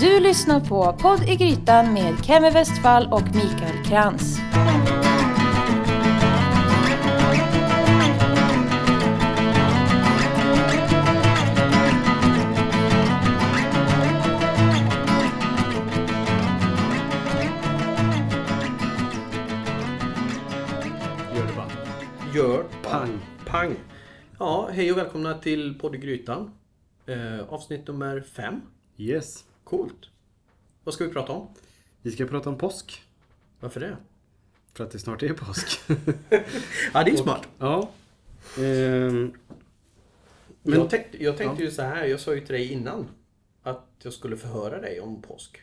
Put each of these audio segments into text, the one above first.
Du lyssnar på Podd i Grytan med Kemi Westfall och Mikael Krantz. Gör det bara. Gör Pang. Pang! Ja, hej och välkomna till Podd i Grytan. Eh, avsnitt nummer fem. Yes. Coolt. Vad ska vi prata om? Vi ska prata om påsk. Varför det? För att det snart är påsk. Ja, det är smart. ja. Ehm, Men- jag tänkte, jag tänkte ju så här, jag sa ju till dig innan att jag skulle förhöra dig om påsk.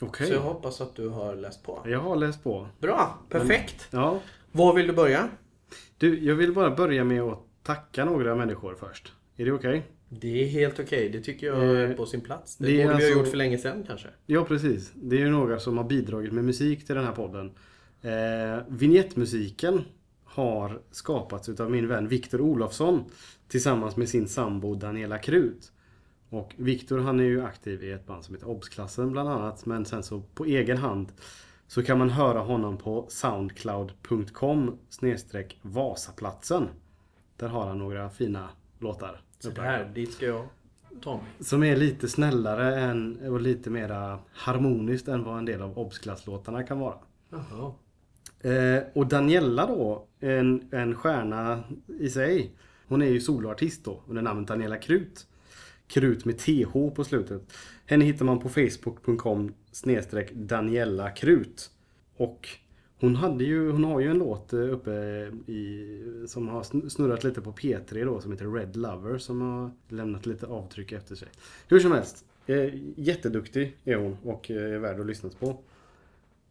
Okej. Så jag hoppas att du har läst på. Jag har läst på. Bra, perfekt. Ja. Var vill du börja? Du, jag vill bara börja med att tacka några människor först. Är det okej? Det är helt okej, det tycker jag är Eh, på sin plats. Det, det är borde vi alltså- ha gjort för länge sedan kanske. Ja, precis. Det är ju några som har bidragit med musik till den här podden. Eh, vignettmusiken har skapats utav min vän Viktor Olofsson tillsammans med sin sambo Daniela Krut. Och Viktor han är ju aktiv i ett band som heter Obsklassen bland annat. Men sen så på egen hand så kan man höra honom på soundcloud.com snedstreck Vasaplatsen. Där har han några fina låtar. Så där, dit ska jag ta mig. Som är lite snällare än, och lite mera harmoniskt än vad en del av Obsklass-låtarna kan vara. Jaha. Eh, och Daniela då, en, en stjärna i sig. Hon är ju soloartist då under namnet Daniela Krut. Krut med TH på slutet. Henne hittar man på facebook.com snedstreck Daniela Krut. Och hon, hade ju, hon har ju en låt eh, uppe i, som har snurrat lite på P3 då som heter Red Lover som har lämnat lite avtryck efter sig. Hur som helst, eh, jätteduktig är hon och eh, är värd att lyssnas på.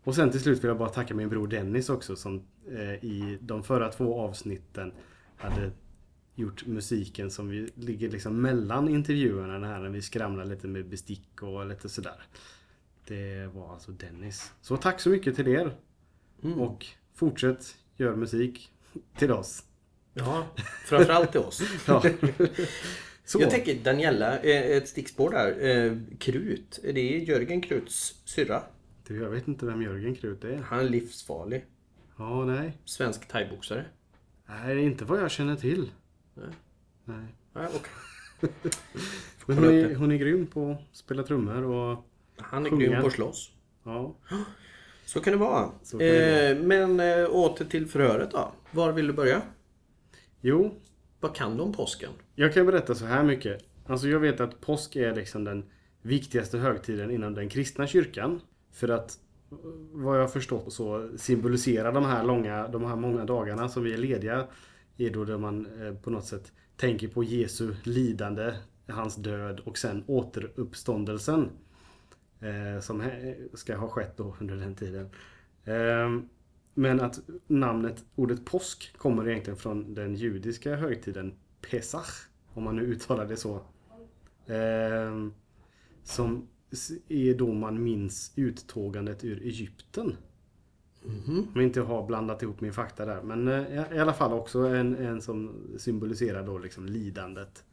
Och sen till slut vill jag bara tacka min bror Dennis också som eh, i de förra två avsnitten hade gjort musiken som vi ligger liksom mellan intervjuerna här när vi skramlar lite med bestick och lite sådär. Det var alltså Dennis. Så tack så mycket till er. Mm. Och fortsätt gör musik till oss. Ja, framförallt till oss. Ja. Så. Jag tänker Daniela, eh, ett stickspår där. Eh, Krut, är det Jörgen Kruts syrra? Du, jag vet inte vem Jörgen Krut är. Han är livsfarlig. Ja, nej. Svensk thaiboxare. Nej, inte vad jag känner till. Nej. Nej. Ja, okej. Men kolla hon är, hon är grym på att spela trummor och Han är Sjunga. grym på att slåss. ja. Så kan det vara. Kan det eh, men eh, åter till förhöret då. Var vill du börja? Jo, Vad kan du om påsken? Jag kan berätta så här mycket. Alltså jag vet att påsk är liksom den viktigaste högtiden inom den kristna kyrkan. För att vad jag har förstått så symboliserar de här långa, de här många dagarna som vi är lediga är då där man eh, på något sätt tänker på Jesu lidande, hans död och sen återuppståndelsen. Eh, som ska ha skett då under den tiden. Ehm, men att namnet, ordet påsk, kommer egentligen från den judiska högtiden Pesach. Om man nu uttalar det så. Ehm, som är då man minns uttågandet ur Egypten. Om jag inte har blandat ihop min fakta där. Men eh, i- alla fall också en, en som symboliserar då liksom lidandet.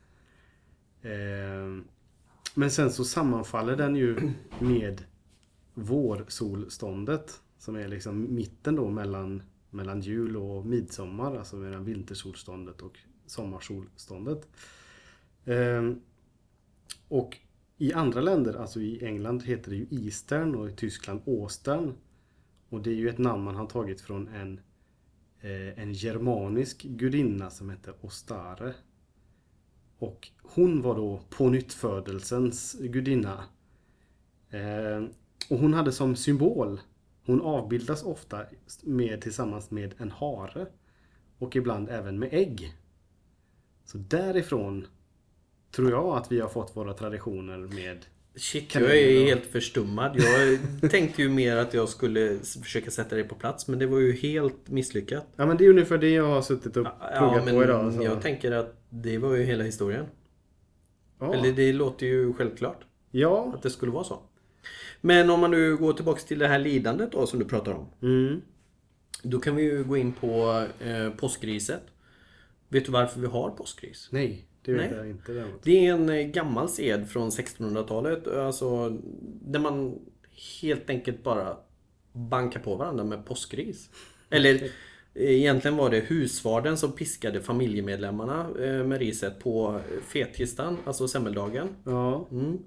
Ehm, men sen så sammanfaller den ju med vårsolståndet. Som är liksom mitten då mellan, mellan jul och midsommar. Alltså mellan vintersolståndet och sommarsolståndet. Ehm, och i andra länder, alltså i England heter det ju Eastern och i Tyskland Åstern. Och det är ju ett namn man har tagit från en, eh, en germanisk gudinna som hette Ostare. Och hon var då pånyttfödelsens gudinna. Eh, och hon hade som symbol, hon avbildas ofta med, tillsammans med en hare. Och ibland även med ägg. Så därifrån tror jag att vi har fått våra traditioner med Shit, jag är helt förstummad. Jag tänkte ju mer att jag skulle försöka sätta dig på plats, men det var ju helt misslyckat. Ja men det är ungefär det jag har suttit och pluggat men på idag. Så. jag tänker att det var ju hela historien. ja. Eller det låter ju självklart ja. att det skulle vara så. Men om man nu går tillbaks till det här lidandet då som du pratar om. Mm. Då kan vi ju gå in på eh, påskriset. Vet du varför vi har påskris? Nej, Det vet Nej. jag inte däremot. Det är en eh, gammal sed från 1600-talet. Alltså, där man helt enkelt bara bankar på varandra med påskris. Eller eh, egentligen var det husvarden som piskade familjemedlemmarna eh, med riset på fettisdagen, alltså semmeldagen. Ja, Mm.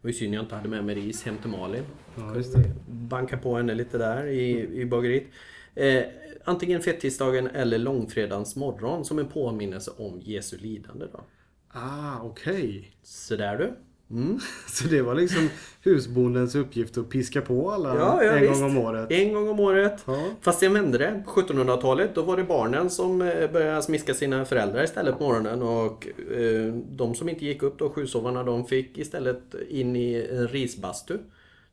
Det var ju synd jag inte hade med mig ris hem till Malin. ja just det. Banka på henne lite där i, i bageriet. Eh, antingen fettisdagen eller långfredagens morgon som en påminnelse om Jesu lidande. Då. Ah, okej. Så där du. Mm. Så det var liksom husbondens uppgift att piska på alla Ja, ja, en visst. gång om året? En gång om året. Ja. Fast jag vände det. På 1700-talet då var det barnen som eh, började smiska sina föräldrar istället på morgonen. Och eh, de som inte gick upp då, sjusovarna, de fick istället in i en risbastu.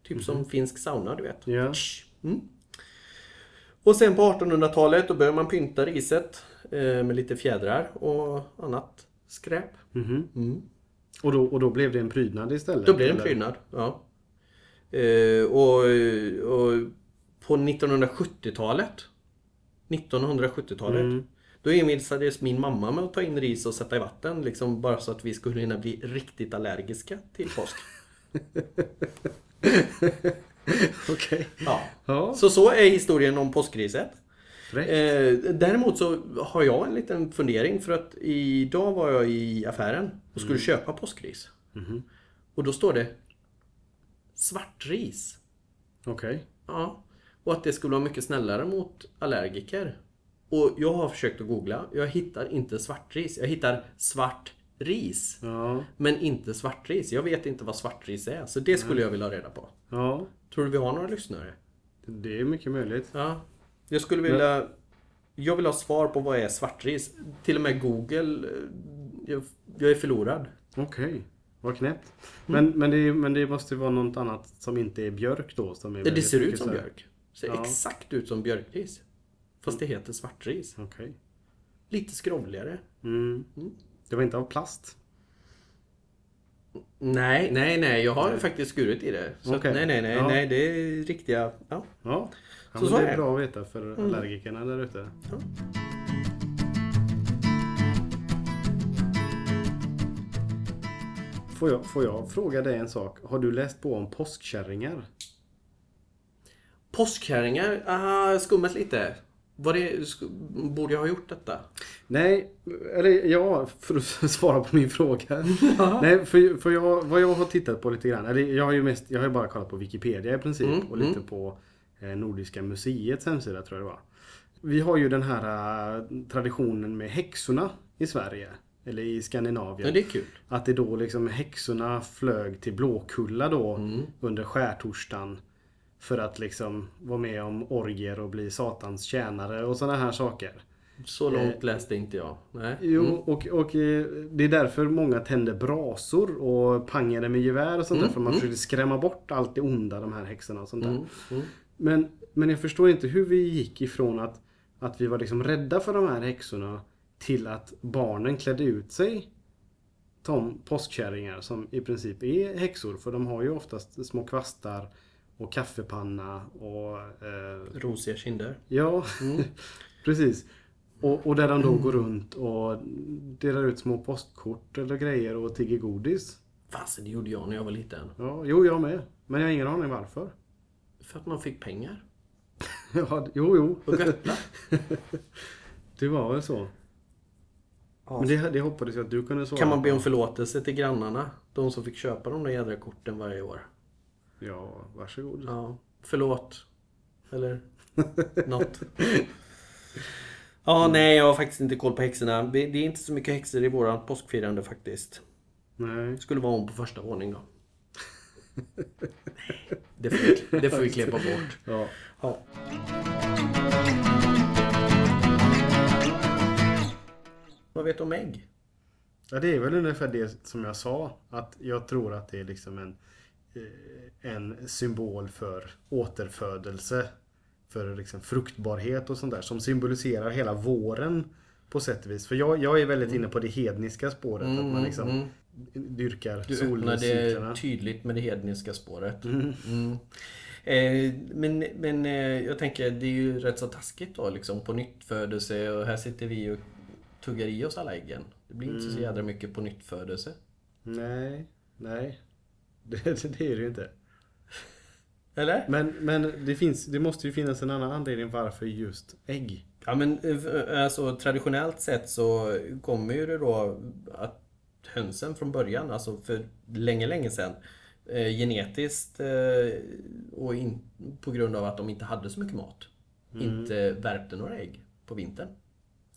Typ som finsk sauna, du vet. Ja. Mm. Och sen på 1800-talet då började man pynta riset eh, med lite fjädrar och annat skräp. Mhm. Mm. Och, då, och då blev det en prydnad istället? Då blev det en prydnad. Ja. Eh, och, och på 1970-talet 1970-talet Mm. Då envisades min mamma med att ta in ris och sätta i vatten liksom bara så att vi skulle hinna bli riktigt allergiska till påsk. Okej. Ja. Ja, Så så är historien om påskriset. Eh, däremot så har jag en liten fundering för att idag var jag i affären och skulle köpa påskris. Och då står det svartris. Okej. Ja. Och att det skulle vara mycket snällare mot allergiker. Och jag har försökt att googla. Jag hittar inte svartris. Jag hittar svart ris. Ja. Men inte svartris. Jag vet inte vad svartris är. Så det skulle jag vilja ha reda på. ja, Tror du vi har några lyssnare? det är mycket möjligt. Ja. Jag skulle vilja... Jag vill ha svar på vad är svartris. Till och med Google. eh, Jag, jag är förlorad. Okej, vad knäppt. Mm. Men, men, det, men det måste vara något annat som inte är björk då? Som är Det ser ut som björk. Ser Ja. exakt ut som björkris. Fast det heter svartris. Okej. Lite skrovligare. Mm. Det var inte av plast? Nej, nej, nej. Jag har faktiskt skurit i det. Så Okej. nej, nej, nej, Ja. nej. Det är riktiga... Ja. Ja. Ja Så så det är är bra att veta för allergikerna där ute. Ja. Får jag, får jag fråga dig en sak? Har du läst på om påskkärringar? Påskkärringar. Ah, skummet lite. Var det, borde jag ha gjort detta? Nej, eller ja, för att svara på min fråga. Nej, för, för jag, vad jag har tittat på lite grann. Eller jag har ju mest, jag har bara kollat på Wikipedia i princip Mm, och lite på eh, Nordiska museets hemsida tror jag det var. Vi har ju den här eh, traditionen med häxorna i Sverige. Eller i Skandinavien. Ja, det är kul. Att det då liksom häxorna flög till Blåkulla då Mm. under skärtorsdagen. För att liksom vara med om orger och bli satans tjänare och sådana här saker. Så långt läste inte jag. Nej. Jo, Mm. och, och eh, det är därför många tänder brasor och pangade med gevär och sånt där. För man försökte skrämma bort allt det onda, de här häxorna och sånt där. Mm. Mm. Men, men jag förstår inte hur vi gick ifrån att, att vi var liksom rädda för de här häxorna till att barnen klädde ut sig som påskkärringar som i princip är häxor. För de har ju oftast små kvastar och kaffepanna och eh, Rosiga kinder. Ja, precis. Och, och där de då går runt och delar ut små postkort eller grejer och tigger godis. Fasen, det gjorde jag när jag var liten. Ja, jo, jag med. Men jag har ingen aning varför. För att man fick pengar. Ja, jo, jo. Och göttla. Det var väl så. Men det, det hoppades jag att du kunde svara Kan man be om förlåtelse till grannarna? De som fick köpa de där jädra korten varje år. Ja, varsågod. Ja, förlåt. Eller något. Ja, nej, jag har faktiskt inte koll på häxorna. Det är inte så mycket häxor i våran påskfirande faktiskt. Nej. Det skulle vara hon på första våning då. Det får vi, det får vi klippa bort. Ja. Ja. Vad vet du om ägg? ja, det är väl ungefär det som jag sa. Att jag tror att det är liksom en, eh, en symbol för återfödelse. För liksom fruktbarhet och sånt där. Som symboliserar hela våren på sätt och vis. För jag, jag är väldigt inne på det hedniska spåret. att man liksom mm. Dyrkar Du öppnade solcyklerna. tydligt med det hedniska spåret. Mm. Eh, men men eh, jag tänker, det är ju rätt så taskigt då liksom på nytt födelse och här sitter vi och tuggar i oss alla äggen. Det blir inte så jädra mycket på nytt födelse. Nej, nej. Det, det, det är det ju inte. Eller? Men, men det, finns, det måste ju finnas en annan anledning varför just ägg. Ja men eh, alltså traditionellt sett så kommer ju det då att hönsen från början, alltså för länge, länge sedan eh, genetiskt eh, och in, på grund av att de inte hade så mycket mat inte värpte några ägg på vintern.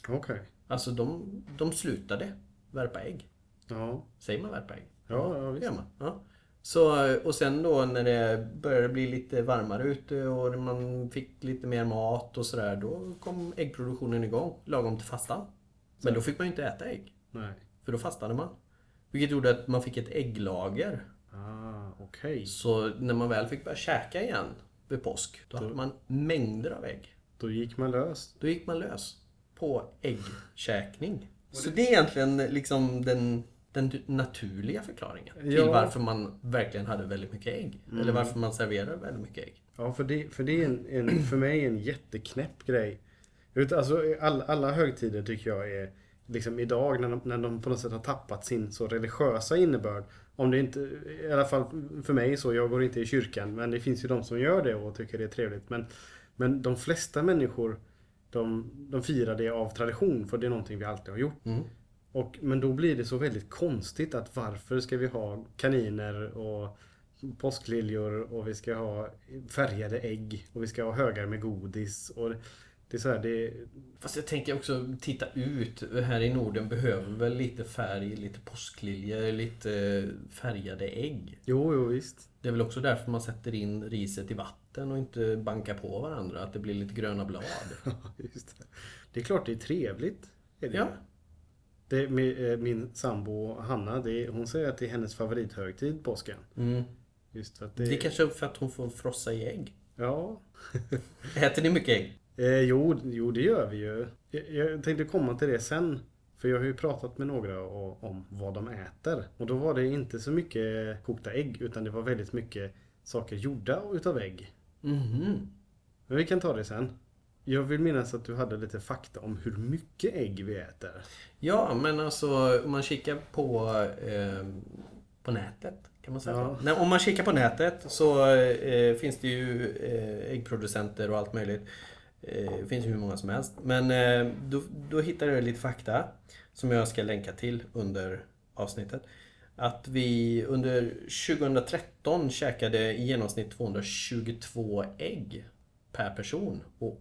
Okej. Alltså de, de slutade värpa ägg. Ja. Säger man värpa ägg? Ja, ja visst. gör man. Ja. Så, och sen då när det började bli lite varmare ute och man fick lite mer mat och sådär. Då kom äggproduktionen igång lagom till fastan. Men då fick man ju inte äta ägg. Nej. För då fastade man. Vilket gjorde att man fick ett ägglager. Ah, okej. Så när man väl fick börja käka igen vid påsk. Då hade man mängder av ägg. Då gick man lös. Då gick man lös på äggkäkning. Så det är egentligen liksom den, den naturliga förklaringen till Ja. varför man verkligen hade väldigt mycket ägg. Eller varför man serverade väldigt mycket ägg. Ja, för det, för det är en, en, för mig en jätteknäpp grej. Alltså, all, alla högtider tycker jag är liksom idag när de, när de på något sätt har tappat sin så religiösa innebörd. Om det inte, i alla fall för mig så, jag går inte i kyrkan men det finns ju de som gör det och tycker det är trevligt. Men, men de flesta människor de, de firar det av tradition för det är någonting vi alltid har gjort. Mm. Och, men då blir det så väldigt konstigt att varför ska vi ha kaniner och påskliljor och vi ska ha färgade ägg och vi ska ha högar med godis. Och det är så här, det, Fast jag tänker också titta ut. Här i Norden behöver väl lite färg, lite påskliljor, lite färgade ägg. jo, jo visst. Det är väl också därför man sätter in riset i vatten och inte bankar på varandra. Att det blir lite gröna blad. Just det. det är klart det är trevligt. Är det. Ja. Det, eh, min sambo Hanna, det, hon säger att det är hennes favorithögtid, påsken. Mm. Just att det, Det är kanske för att hon får frossa i ägg. Ja, Äter ni mycket ägg? Eh, jo, jo, det gör vi ju. Jag, jag tänkte komma till det sen. För jag har ju pratat med några om vad de äter. Och då var det inte så mycket kokta ägg utan det var väldigt mycket saker gjorda utav ägg. Mhm. Men vi kan ta det sen. Jag vill minnas att du hade lite fakta om hur mycket ägg vi äter. Ja, men alltså om man kikar på, eh, på nätet. Kan man säga Ja. Nej, om man kikar på nätet så eh, finns det ju eh, äggproducenter och allt möjligt. Eh, det finns hur många som helst. Men eh, då, då hittar jag lite fakta som jag ska länka till under avsnittet. Att vi under 2013 käkade i genomsnitt 222 ägg per person och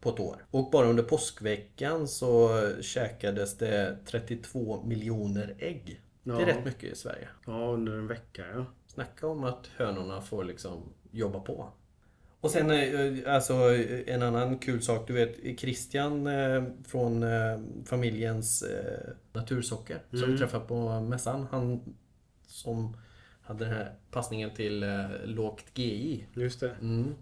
på ett år. Och bara under påskveckan så käkades det 32 miljoner ägg. Det är Ja. rätt mycket i Sverige. Ja, under en vecka ja. Snacka om att hönorna får liksom jobba på. Och sen eh, alltså en annan kul sak. Du vet Christian eh, från eh, familjens natursocker som vi träffade på mässan. Han som hade den här passningen till lågt GI. Just det. Mm.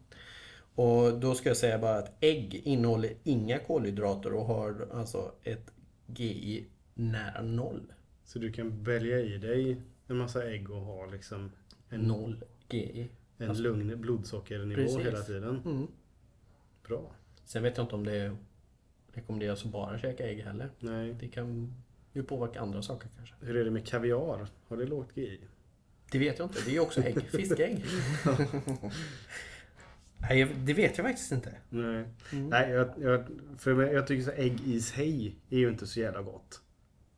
Och då ska jag säga bara att ägg innehåller inga kolhydrater och har alltså ett GI nära noll. Så du kan välja i dig en massa ägg och ha liksom en, Noll GI. En lugn blodsockernivå Precis. hela tiden. Mm. Bra. Sen vet jag inte om det rekommenderas att bara käka ägg heller. Nej. Det kan ju påverka andra saker kanske. Hur är det med kaviar? Har det lågt GI? Det vet jag inte. Det är ju också ägg. Fiskägg. Nej, det vet jag faktiskt inte. Nej, Mm. Nej jag, jag, för mig, jag tycker så ägg i sig är ju inte så jävla gott.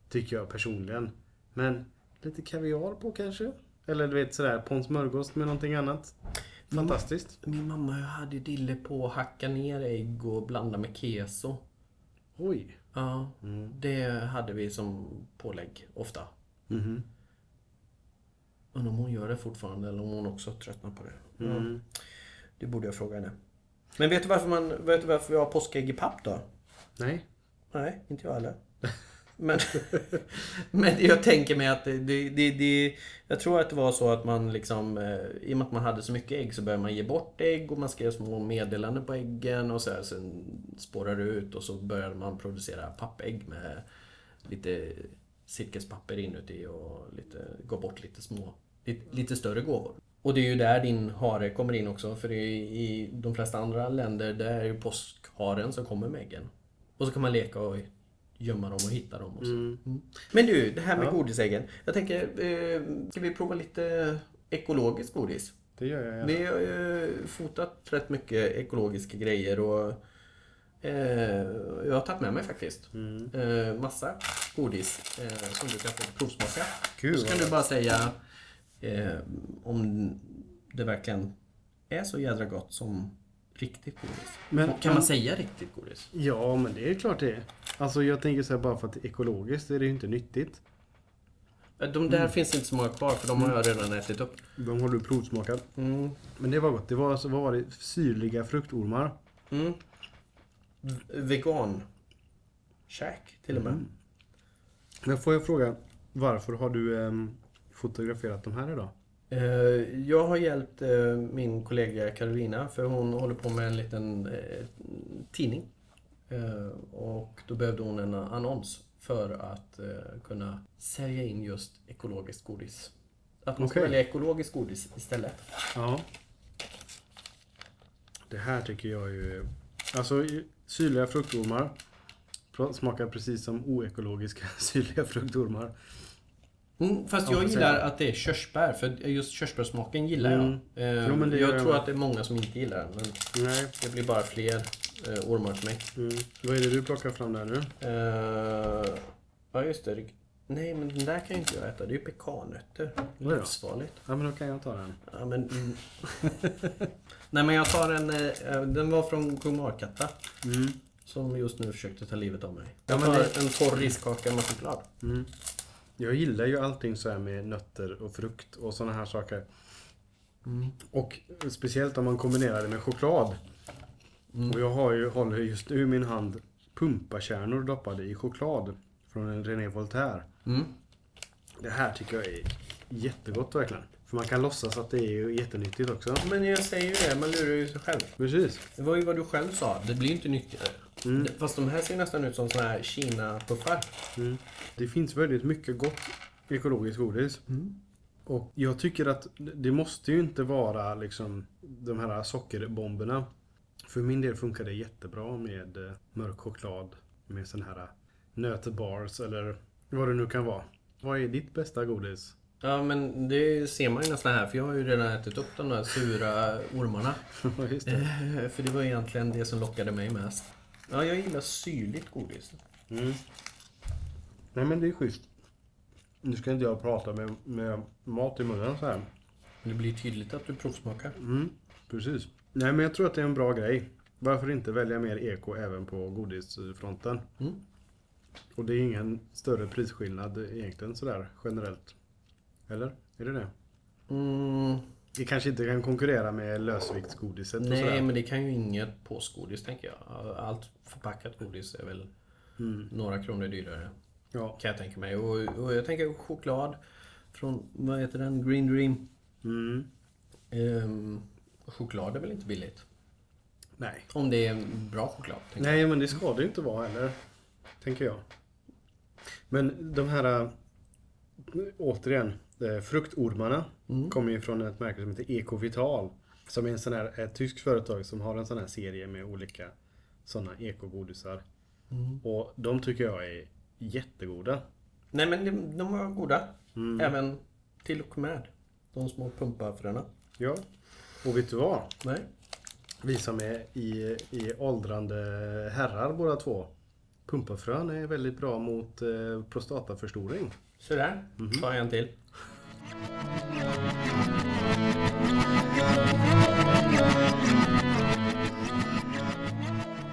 Tycker jag personligen. Men lite kaviar på kanske? Eller du vet sådär på en smörgås med någonting annat. Fantastiskt. Min mamma hade dille på att hacka ner ägg och blanda med keso. Oj. Ja, Mm. det hade vi som pålägg ofta. Mhm. Undrar om hon gör det fortfarande eller om hon också tröttnar på det. Ja, Mm. det borde jag fråga henne. Men vet du varför, man, vet du varför vi har påskägg i papp då? Nej. Nej, inte jag heller. Men, men jag tänker mig att det, det, det. Jag tror att det var så att man liksom... Eh, I och med att man hade så mycket ägg så började man ge bort ägg och man skrev små meddelanden på äggen och så här, sen spårade det ut och så började man producera pappägg med lite silkespapper inuti och lite, gå bort lite små... Lite, lite större gåvor. Och det är ju där din hare kommer in också för i, i de flesta andra länder där är ju påskharen som kommer med äggen. Och så kan man leka och gömma dem och hitta dem. Och så. Mm. Mm. Men du, det här med Ja. godisäggen. Jag tänker, eh, ska vi prova lite ekologiskt godis? Det gör jag gärna. Vi har ju fotat rätt mycket ekologiska grejer och eh, jag har tagit med mig faktiskt. Mm. Eh, massa godis eh, som du kan få provsmaka. Gud, så kan du bara säga eh, om det verkligen är så jädra gott som riktigt godis. Men- kan man säga riktigt godis? Ja, men det är klart det är. Alltså jag tänker så här, bara för att det är ekologiskt är det ju inte nyttigt. Eh, De där finns inte så många kvar för de har jag redan ätit upp. De har du provsmakat. Mm. Men det var gott. Det var, alltså, vad var det? Syrliga fruktormar. Mm. Vegan. Käk till och med. Mm. Men får jag fråga, varför har du ehm, fotograferat de här idag? Eh, Jag har hjälpt eh, min kollega Carolina för hon håller på med en liten eh, tidning. Eh, Och då behövde hon en annons för att eh, kunna sälja in just ekologiskt godis. Att man ska välja ekologiskt godis istället. Ja. Det här tycker jag ju... Alltså syrliga fruktormar smakar precis som oekologiska syrliga fruktormar. Mm, fast Ja, jag gillar att det är körsbär, för just körsbärssmaken gillar Mm. jag. Eh, Jo, men det gör jag jag tror att det är många som inte gillar den, men Nej. det blir bara fler eh, ormar till mig. Mm. Vad är det du plockar fram där nu? Eh, ja, just det. Nej, men den där kan ju inte jag äta. Det är ju pekannötter. Livsfarligt. Ja, men då kan jag ta den. Ja, men... Mm. Nej, men jag tar en... eh, Den var från kung Markatta. Mm. Som just nu försökte ta livet av mig. Ja, Jag tar det- en torr riskaka med choklad. Mm. Jag gillar ju allting så här med nötter och frukt och sådana här saker. Mm. Och speciellt om man kombinerar det med choklad. Och jag har ju, håller just nu i min hand pumpakärnor doppade i choklad. Från en René Voltaire. Mm. Det här tycker jag är jättegott verkligen. För man kan låtsas att det är ju jättenyttigt också. Men jag säger ju det, man lurar ju sig själv. Precis. Det var ju vad du själv sa, det blir ju inte nyttigare. Mm. Fast de här ser nästan ut som såna här Kina-puffar. Mm. Det finns väldigt mycket gott ekologiskt godis. Och jag tycker att det måste ju inte vara liksom de här sockerbomberna. För min del funkar det jättebra med eh, mörk choklad. Med sån här nötbars eller vad det nu kan vara. Vad är ditt bästa godis? Ja, men det ser man ju nästan här, för jag har ju redan ätit upp de där sura ormarna. Just det. Eh, För det var egentligen det som lockade mig mest. Ja, jag gillar syrligt godis. Mm. Nej men det är schysst. Nu ska inte jag prata med, med mat i munnen så här. Det blir tydligt att du provsmakar. Mm, precis. Nej men jag tror att det är en bra grej. Varför inte välja mer eko även på godisfronten? Mm. Och det är ingen större prisskillnad egentligen sådär generellt. Eller? Är det det? Mm, Det kanske inte kan konkurrera med lösviktsgodiset och nej, sådär. men det kan ju inget påsgodis tänker jag. Allt förpackat godis är väl Mm. några kronor dyrare. Ja. Kan jag tänka mig. Och, och jag tänker choklad från, vad heter den? Green Dream. Mm. Ehm, choklad är väl inte billigt? Nej. Om det är bra choklad. Nej men det ska det ju inte vara heller. Tänker jag. Men de här äh, återigen, äh, fruktormarna Mm. kommer ju från ett märke som heter Ecovital. Som är en sån här, ett tyskt företag som har en sån här serie med olika såna ekogodisar. Mm. Och de tycker jag är jättegoda. Nej men de, de var goda. Mm. Även till och med de små pumpafröna. Ja. Och vet du vad? Nej. Vi som är i, i åldrande herrar båda två. Pumpafrön är väldigt bra mot eh, prostataförstoring. Så där. tar jag en till.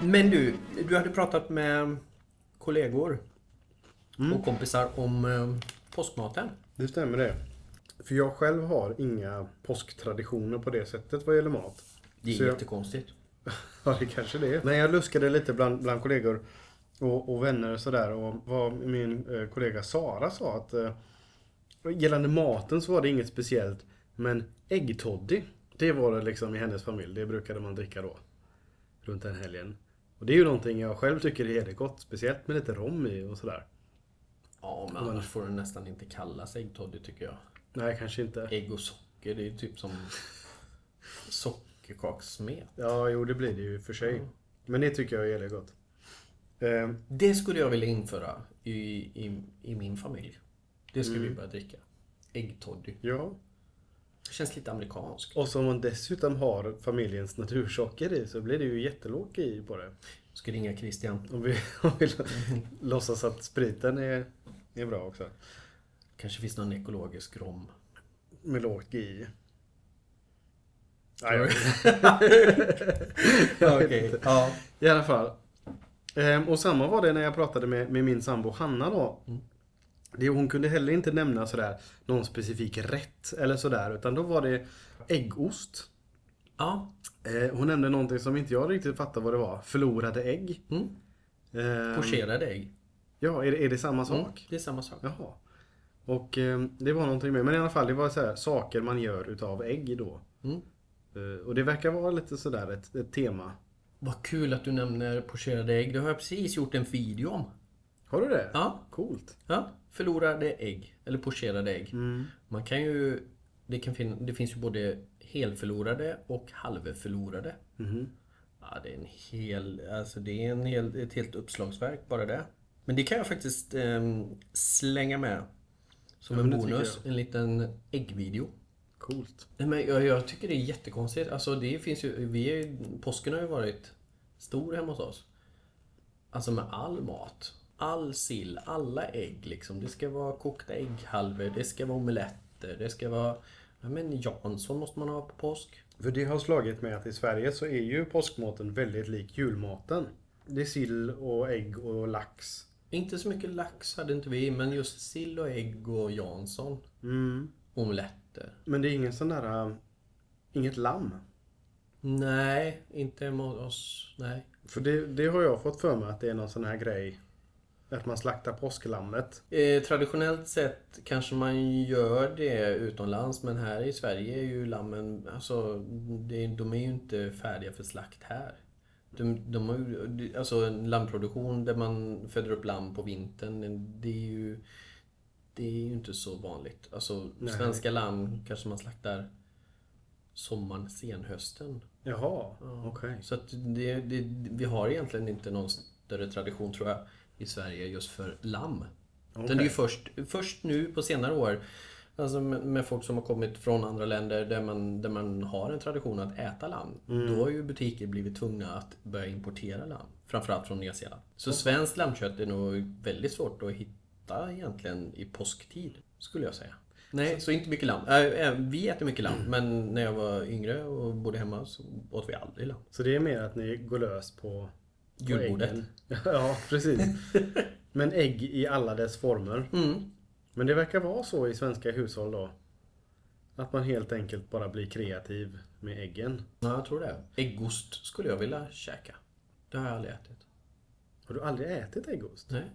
Men du, du hade pratat med kollegor och kompisar om eh, påskmaten. Det stämmer det. För jag själv har inga påsktraditioner på det sättet vad gäller mat. Det är Så jag- jättekonstigt. Ja, det kanske det är. Men jag luskade lite bland, bland kollegor och, och vänner och sådär. Och vad min eh, kollega Sara sa att eh, gällande maten så var det inget speciellt. Men äggtoddy, det var det liksom i hennes familj. Det brukade man dricka då. Runt den helgen. Och det är ju någonting jag själv tycker är jättegott. Speciellt med lite rom i och sådär. Ja, men annars får det nästan inte kallas äggtoddy tycker jag. Nej, kanske inte. Ägg och socker, det är typ som sockerkakssmet. Ja, jo det blir det ju för sig. Men det tycker jag är jävligt gott. Eh, Det skulle jag vilja införa i, i, i min familj. Det ska Mm. vi börja dricka. Äggtoddy. ja. Det känns lite amerikanskt. Och som man dessutom har familjens natursocker i så blir det ju jättelågt i på det. Jag ska ringa Christian. Om vi, om vi låtsas att spriten är, är bra också. Kanske finns någon ekologisk rom. Med lågt i. Tror Nej, Ja, okej. Ja. I alla fall. Ehm, och samma var det när jag pratade med, med min sambo Hanna då. Det, hon kunde heller inte nämna sådär någon specifik rätt eller sådär. Utan då var det äggost. Ja. Eh, hon nämnde någonting som inte jag riktigt fattade vad det var. Förlorade ägg. Mm. Ehm, Pocherade ägg. Ja, är det, är det samma sak? Mm, det är samma sak. Jaha. Och eh, det var någonting mer. Men i alla fall, det var så här, saker man gör utav ägg då. Mm. Eh, och det verkar vara lite sådär ett, ett tema. Vad kul att du nämner pocherade ägg. Det har jag precis gjort en video om. Har du det? Ja. Coolt. Ja, förlorade ägg. Eller pocherade ägg. Mm. Man kan ju... Det, kan fin, det finns ju både helförlorade och halvförlorade. Mhm. Ja, det är en hel... Alltså det är en hel, ett helt uppslagsverk bara det. Men det kan jag faktiskt ehm, slänga med. Som Ja, en bonus. En liten äggvideo. Coolt. Nej, men jag, jag tycker det är jättekonstigt. Alltså det finns ju... Vi är, påsken har ju varit stor hemma hos oss. Alltså med all mat. All sill, alla ägg liksom. Det ska vara kokta ägghalvor, det ska vara omeletter, det ska vara... Ja men Jansson måste man ha på påsk. För det har slagit mig att i Sverige så är ju påskmaten väldigt lik julmaten. Det är sill och ägg och lax. Inte så mycket lax hade inte vi, men just sill och ägg och Jansson. Mm. Omeletter. Men det är ingen sån där... äh, Inget lamm. Nej, inte hemma hos oss. Nej. För det, det har jag fått för mig att det är någon sån här grej. Att man slaktar påsklammet. Eh, traditionellt sett kanske man gör det utomlands men här i Sverige är ju lammen, alltså det, de är ju inte färdiga för slakt här. De, de har ju, alltså en lammproduktion där man föder upp lamm på vintern, det är ju det är ju inte så vanligt. Alltså Nej. svenska lamm kanske man slaktar sommaren, senhösten. Jaha, okej. Så att det, det, vi har egentligen inte någon större tradition tror jag i Sverige just för lamm. Utan det är ju först, först nu på senare år Alltså med, med folk som har kommit från andra länder där man, där man har en tradition att äta lamm. Då har ju butiker blivit tvungna att börja importera lamm. Framförallt från Nya Zeeland. Så svenskt lammkött är nog väldigt svårt att hitta egentligen i påsktid. Skulle jag säga. Nej, så inte mycket lamm. Äh, äh, vi äter mycket lamm, men när jag var yngre och bodde hemma så åt vi aldrig lamm. Så det är mer att ni går lös på... på Julbordet. Ja, precis. Men ägg i alla dess former. Mm. Men det verkar vara så i svenska hushåll då. Att man helt enkelt bara blir kreativ med äggen. Ja, jag tror det. Äggost skulle jag vilja käka. Det har jag aldrig ätit. Har du aldrig ätit äggost? Nej.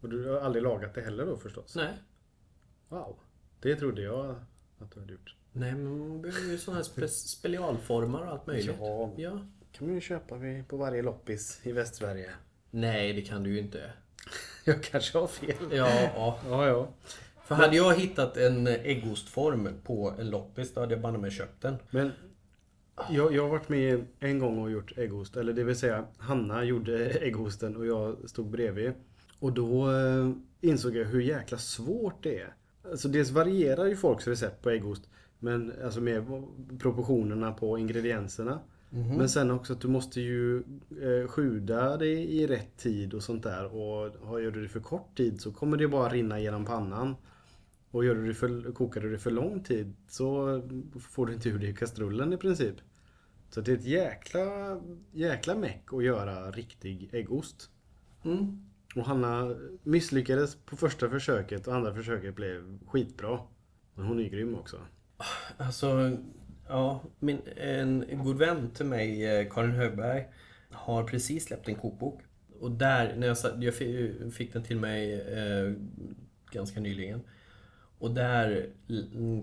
Och du har aldrig lagat det heller då förstås? Nej. Wow. Det trodde jag att du hade gjort. Nej, men man behöver ju sådana här spe specialformar och allt möjligt. Ja. ja. kan man ju köpa på varje loppis i Västsverige. Nej, det kan du ju inte. Jag kanske har fel. Ja, ja. Ja, ja. För hade jag hittat en äggostform på en loppis, då hade jag banne mig köpt den. Men jag, jag har varit med en gång och gjort äggost. Eller det vill säga Hanna gjorde äggosten och jag stod bredvid. Och då eh, insåg jag hur jäkla svårt det är. Alltså dels varierar ju folks recept på äggost. Men alltså med proportionerna på ingredienserna. Men sen också att du måste ju eh, sjuda det i rätt tid och sånt där. Och har- gör du det för kort tid så kommer det bara rinna genom pannan. Och gör du det för, kokar du det för lång tid så får du inte ur det i kastrullen i princip. Så det är ett jäkla, jäkla meck att göra riktig äggost. Mm. Och Hanna misslyckades på första försöket och andra försöket blev skitbra. Men hon är grym också. Alltså, ja, min, en god vän till mig, eh, Karin Högberg, har precis släppt en kokbok. Och där, när jag, jag fick den till mig eh, ganska nyligen. Och där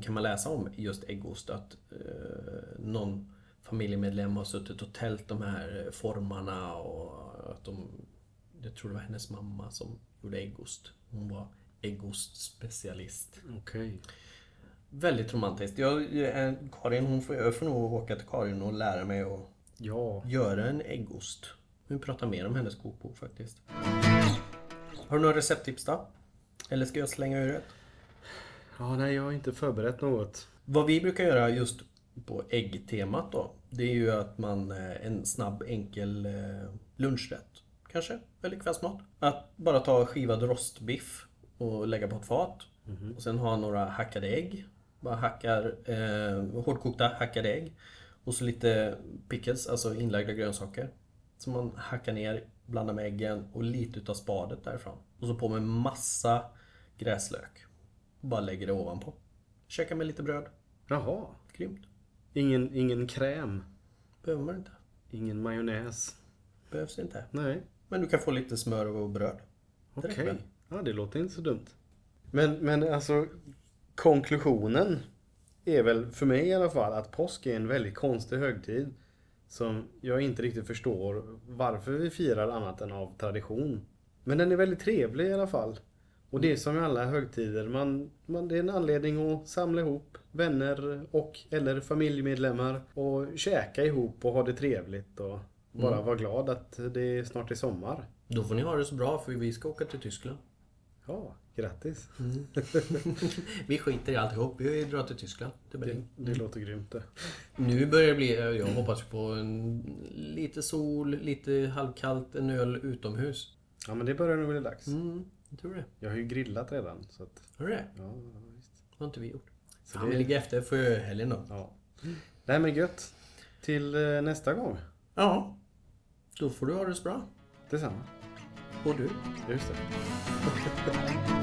kan man läsa om just äggost, att eh, någon familjemedlem har suttit och tält de här formarna och att de, jag tror det var hennes mamma som gjorde äggost. Hon var äggostspecialist. Okej. Väldigt romantiskt. Jag, jag, Karin, hon får, jag får nog åka till Karin och lära mig att Ja. göra en äggost. Vi pratar mer om hennes kokbok faktiskt. Har du några recepttips då? Eller ska jag slänga ur ett? Ja, nej, jag har inte förberett något. Vad vi brukar göra just på äggtemat då. Det är ju att man, eh, en snabb enkel eh, lunchrätt kanske, eller kvällsmat. Att bara ta skivad rostbiff och lägga på ett fat. Och sen ha några hackade ägg. Bara hackar eh, hårdkokta hackade ägg. Och så lite pickles, alltså inlagda grönsaker. Som man hackar ner, blandar med äggen och lite utav spadet därifrån. Och så på med massa gräslök. Bara lägger det ovanpå. Käka med lite bröd. Jaha. Grymt. Ingen, ingen kräm. Behöver man inte. Ingen majonnäs. Behövs inte. Nej. Men du kan få lite smör och bröd. Okej. väl? Ja, det låter inte så dumt. Men, men alltså konklusionen är väl för mig i alla fall att påsk är en väldigt konstig högtid. Som jag inte riktigt förstår varför vi firar annat än av tradition. Men den är väldigt trevlig i alla fall. Och det är som i alla högtider, man, man, det är en anledning att samla ihop vänner och eller familjemedlemmar och käka ihop och ha det trevligt och bara vara glad att det snart är sommar. Då får ni ha det så bra för vi ska åka till Tyskland. Ja, grattis. Vi skiter i alltihop. Vi drar till Tyskland. Till Det, Berlin. det låter grymt det. Nu börjar det bli, jag hoppas på en, lite sol, lite halvkallt, en öl utomhus. Ja men det börjar nog bli dags. Mm, jag tror det. Jag har ju grillat redan. Så att, Har du det? ja, visst. har inte vi gjort. Så Fan, det- vi ligger efter för helgen då. Ja. Nej men gött. Till eh, nästa gång. Ja. Då får du ha det så bra. Detsamma. Och du. Just det.